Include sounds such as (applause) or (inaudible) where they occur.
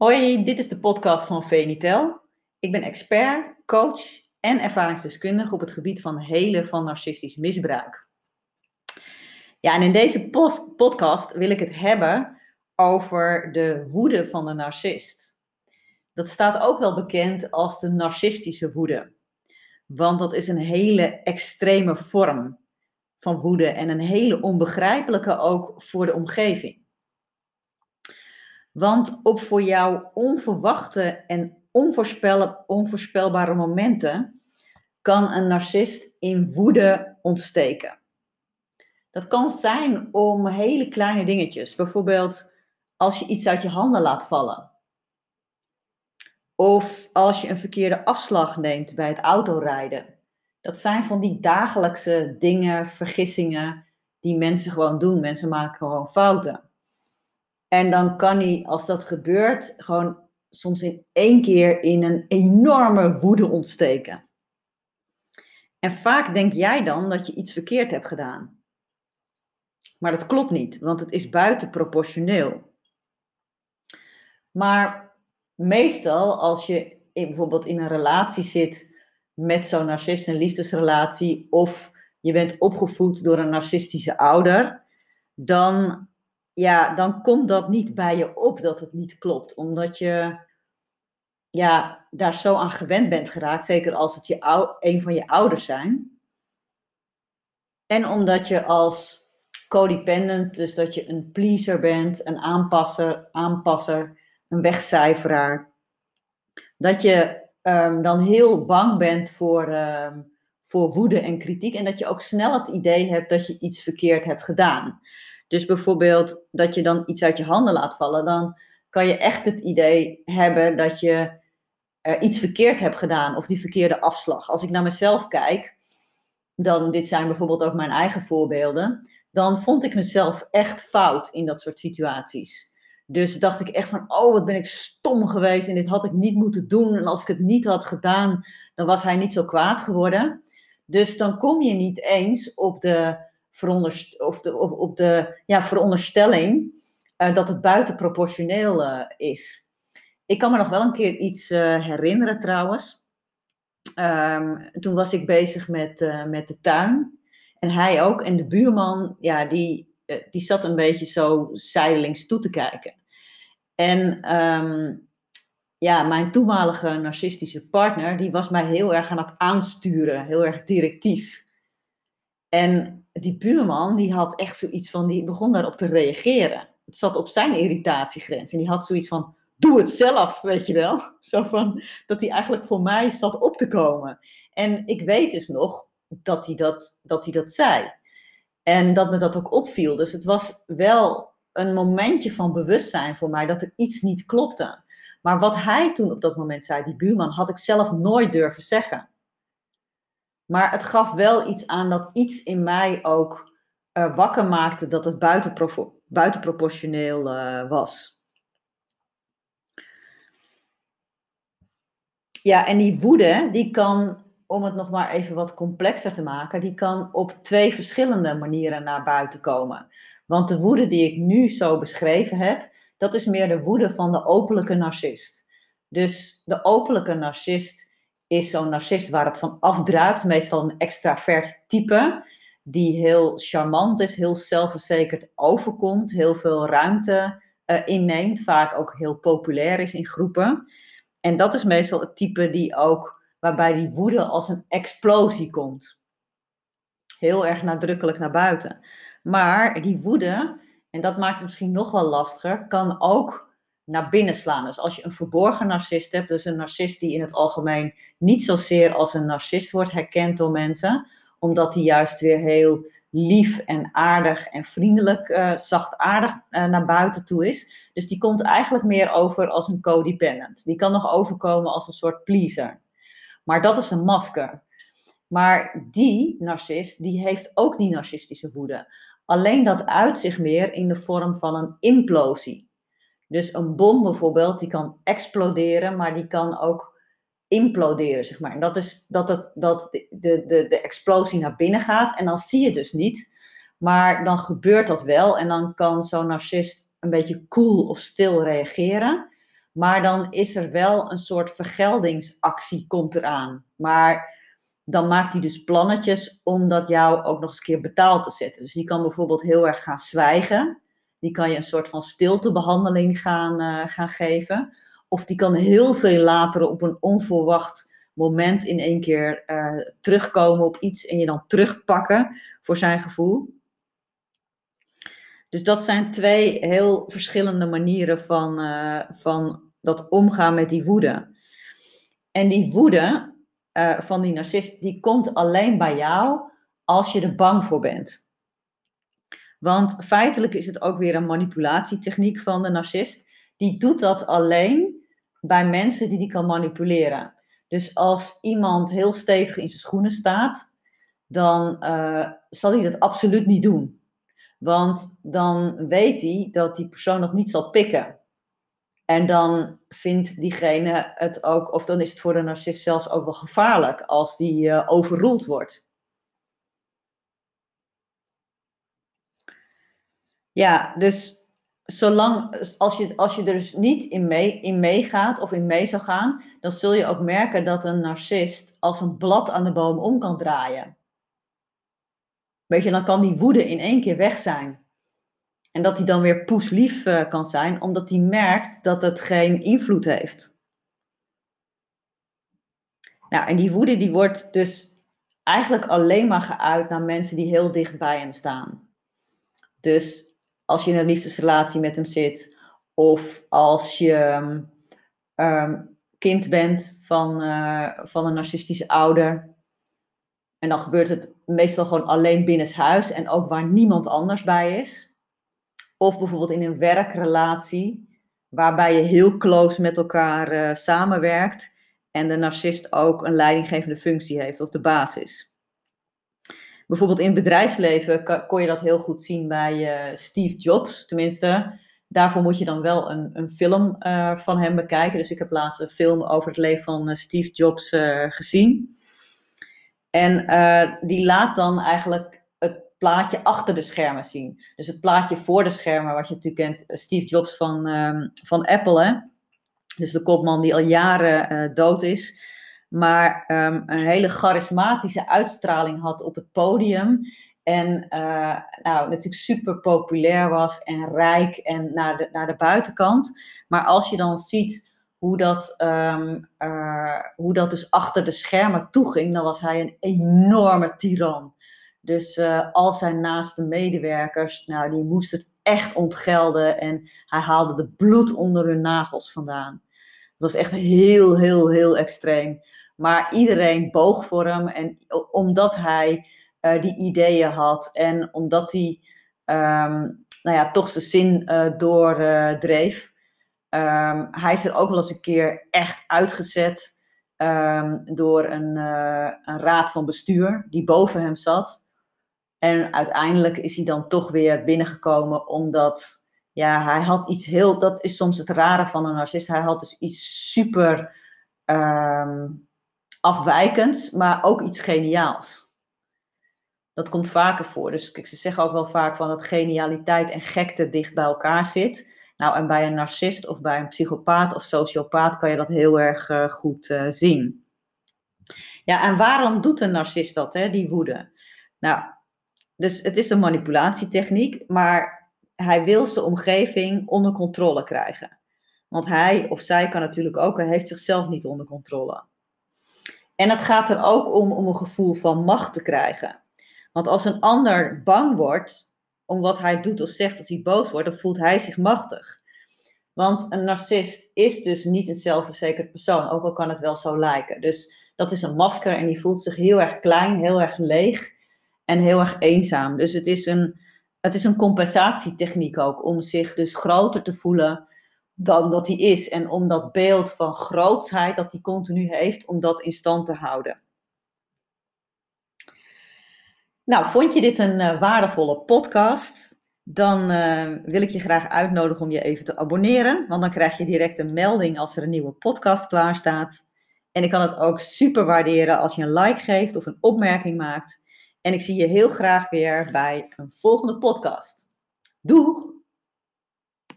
Hoi, dit is de podcast van Venitel. Ik ben expert, coach en ervaringsdeskundige op het gebied van helen van narcistisch misbruik. Ja, en in deze podcast wil ik het hebben over de woede van de narcist. Dat staat ook wel bekend als de narcistische woede. Want dat is een hele extreme vorm van woede en een hele onbegrijpelijke ook voor de omgeving. Want op voor jou onverwachte en onvoorspelbare momenten kan een narcist in woede ontsteken. Dat kan zijn om hele kleine dingetjes. Bijvoorbeeld als je iets uit je handen laat vallen. Of als je een verkeerde afslag neemt bij het autorijden. Dat zijn van die dagelijkse dingen, vergissingen die mensen gewoon doen. Mensen maken gewoon fouten. En dan kan hij, als dat gebeurt, gewoon soms in één keer in een enorme woede ontsteken. En vaak denk jij dan dat je iets verkeerd hebt gedaan. Maar dat klopt niet, want het is buitenproportioneel. Maar meestal als je bijvoorbeeld in een relatie zit met zo'n narcist, een liefdesrelatie, of je bent opgevoed door een narcistische ouder, dan ja, dan komt dat niet bij je op dat het niet klopt. Omdat je ja, daar zo aan gewend bent geraakt, zeker als het je, een van je ouders zijn. En omdat je als codependent, dus dat je een pleaser bent, een aanpasser, aanpasser een wegcijferaar, dat je ehm, dan heel bang bent voor, ehm, voor woede en kritiek en dat je ook snel het idee hebt dat je iets verkeerd hebt gedaan. Dus bijvoorbeeld dat je dan iets uit je handen laat vallen, dan kan je echt het idee hebben dat je uh, iets verkeerd hebt gedaan of die verkeerde afslag. Als ik naar mezelf kijk, dan, dit zijn bijvoorbeeld ook mijn eigen voorbeelden, dan vond ik mezelf echt fout in dat soort situaties. Dus dacht ik echt van, oh wat ben ik stom geweest en dit had ik niet moeten doen. En als ik het niet had gedaan, dan was hij niet zo kwaad geworden. Dus dan kom je niet eens op de of de, of op de ja, veronderstelling uh, dat het buitenproportioneel uh, is. Ik kan me nog wel een keer iets uh, herinneren trouwens. Um, toen was ik bezig met, met de tuin. En hij ook. En de buurman, ja, die, die zat een beetje zo zijdelings toe te kijken. En um, ja, mijn toenmalige narcistische partner, die was mij heel erg aan het aansturen. Heel erg directief. En die buurman, die had echt zoiets van, die begon daarop te reageren. Het zat op zijn irritatiegrens. En die had zoiets van, doe het zelf, weet je wel. (laughs) Zo van, dat hij eigenlijk voor mij zat op te komen. En ik weet dus nog dat hij dat, dat, hij dat zei. En dat me dat ook opviel. Dus het was wel een momentje van bewustzijn voor mij dat er iets niet klopte. Maar wat hij toen op dat moment zei, die buurman, had ik zelf nooit durven zeggen. Maar het gaf wel iets aan dat iets in mij ook uh, wakker maakte dat het buitenproportioneel uh, was. Ja, en die woede, die kan, om het nog maar even wat complexer te maken, die kan op twee verschillende manieren naar buiten komen. Want de woede die ik nu zo beschreven heb, dat is meer de woede van de openlijke narcist. Dus de openlijke narcist is zo'n narcist waar het van afdruipt. Meestal een extravert type. Die heel charmant is, heel zelfverzekerd overkomt. Heel veel ruimte uh, inneemt. Vaak ook heel populair is in groepen. En dat is meestal het type die ook, waarbij die woede als een explosie komt. Heel erg nadrukkelijk naar buiten. Maar die woede, en dat maakt het misschien nog wel lastiger, kan ook naar binnen slaan. Dus als je een verborgen narcist hebt, dus een narcist die in het algemeen niet zozeer als een narcist wordt herkend door mensen, omdat hij juist weer heel lief en aardig en vriendelijk, uh, zachtaardig uh, naar buiten toe is. Dus die komt eigenlijk meer over als een codependent. Die kan nog overkomen als een soort pleaser. Maar dat is een masker. Maar die narcist, die heeft ook die narcistische woede. Alleen dat uit zich meer in de vorm van een implosie. Dus een bom bijvoorbeeld, die kan exploderen, maar die kan ook imploderen, zeg maar. En dat is dat, het, dat de, de, de, explosie naar binnen gaat en dan zie je dus niet. Maar dan gebeurt dat wel en dan kan zo'n narcist een beetje cool of stil reageren. Maar dan is er wel een soort vergeldingsactie komt eraan. Maar dan maakt hij dus plannetjes om dat jou ook nog eens een keer betaald te zetten. Dus die kan bijvoorbeeld heel erg gaan zwijgen. Die kan je een soort van stiltebehandeling gaan, uh, gaan geven. Of die kan heel veel later op een onverwacht moment in één keer uh, terugkomen op iets en je dan terugpakken voor zijn gevoel. Dus dat zijn twee heel verschillende manieren van, uh, van dat omgaan met die woede. En die woede van die narcist, die komt alleen bij jou als je er bang voor bent. Want feitelijk is het ook weer een manipulatietechniek van de narcist. Die doet dat alleen bij mensen die die kan manipuleren. Dus als iemand heel stevig in zijn schoenen staat, dan uh, zal hij dat absoluut niet doen. Want dan weet hij dat die persoon dat niet zal pikken. En dan vindt diegene het ook, of dan is het voor de narcist zelfs ook wel gevaarlijk als die uh, overroeld wordt. Ja, dus zolang, als je, als je er dus niet in, mee, in meegaat of in mee zou gaan, dan zul je ook merken dat een narcist als een blad aan de boom om kan draaien. Weet je, dan kan die woede in één keer weg zijn. En dat hij dan weer poeslief uh, kan zijn, omdat hij merkt dat het geen invloed heeft. Nou, en die woede die wordt dus eigenlijk alleen maar geuit naar mensen die heel dicht bij hem staan. Dus als je in een liefdesrelatie met hem zit, of als je um, kind bent van, uh, van een narcistische ouder. En dan gebeurt het meestal gewoon alleen binnenshuis en ook waar niemand anders bij is. Of bijvoorbeeld in een werkrelatie, waarbij je heel close met elkaar uh, samenwerkt en de narcist ook een leidinggevende functie heeft of de basis. Bijvoorbeeld in het bedrijfsleven kon je dat heel goed zien bij uh, Steve Jobs. Tenminste, daarvoor moet je dan wel een, een film uh, van hem bekijken. Dus ik heb laatst een film over het leven van Steve Jobs gezien. En die laat dan eigenlijk plaatje achter de schermen zien. Dus het plaatje voor de schermen, wat je natuurlijk kent, eh, Steve Jobs van, uh, van Apple, hè? dus de kopman die al jaren dood is, maar um, een hele charismatische uitstraling had op het podium. En uh, nou, natuurlijk super populair was en rijk en naar de, naar de buitenkant. Maar als je dan ziet hoe dat, um, hoe dat dus achter de schermen toeging, dan was hij een enorme tiran. Dus uh, al zijn naaste medewerkers, nou, die moesten het echt ontgelden. En hij haalde de bloed onder hun nagels vandaan. Dat was echt heel, heel, heel extreem. Maar iedereen boog voor hem. En omdat hij uh, die ideeën had en omdat hij um, nou ja, toch zijn zin uh, doordreef. Um, hij is er ook wel eens een keer echt uitgezet um, door een, een raad van bestuur die boven hem zat. En uiteindelijk is hij dan toch weer binnengekomen, omdat ja, hij had iets heel. Dat is soms het rare van een narcist. Hij had dus iets super um, afwijkends, maar ook iets geniaals. Dat komt vaker voor. Dus ze zeggen ook wel vaak van dat genialiteit en gekte dicht bij elkaar zit. Nou, en bij een narcist of bij een psychopaat of sociopaat kan je dat heel erg uh, goed uh, zien. Ja, en waarom doet een narcist dat, hè, die woede? Nou, dus het is een manipulatietechniek, maar hij wil zijn omgeving onder controle krijgen. Want hij of zij kan natuurlijk ook, hij heeft zichzelf niet onder controle. En het gaat er ook om om een gevoel van macht te krijgen. Want als een ander bang wordt om wat hij doet of zegt, als hij boos wordt, dan voelt hij zich machtig. Want een narcist is dus niet een zelfverzekerd persoon, ook al kan het wel zo lijken. Dus dat is een masker en die voelt zich heel erg klein, heel erg leeg en heel erg eenzaam. Dus het is een, het is een compensatietechniek ook om zich dus groter te voelen dan dat hij is. En om dat beeld van grootsheid dat hij continu heeft, om dat in stand te houden. Nou, vond je dit een uh, waardevolle podcast? Dan uh, wil ik je graag uitnodigen om je even te abonneren. Want dan krijg je direct een melding als er een nieuwe podcast klaar staat. En ik kan het ook super waarderen als je een like geeft of een opmerking maakt. En ik zie je heel graag weer bij een volgende podcast. Doeg!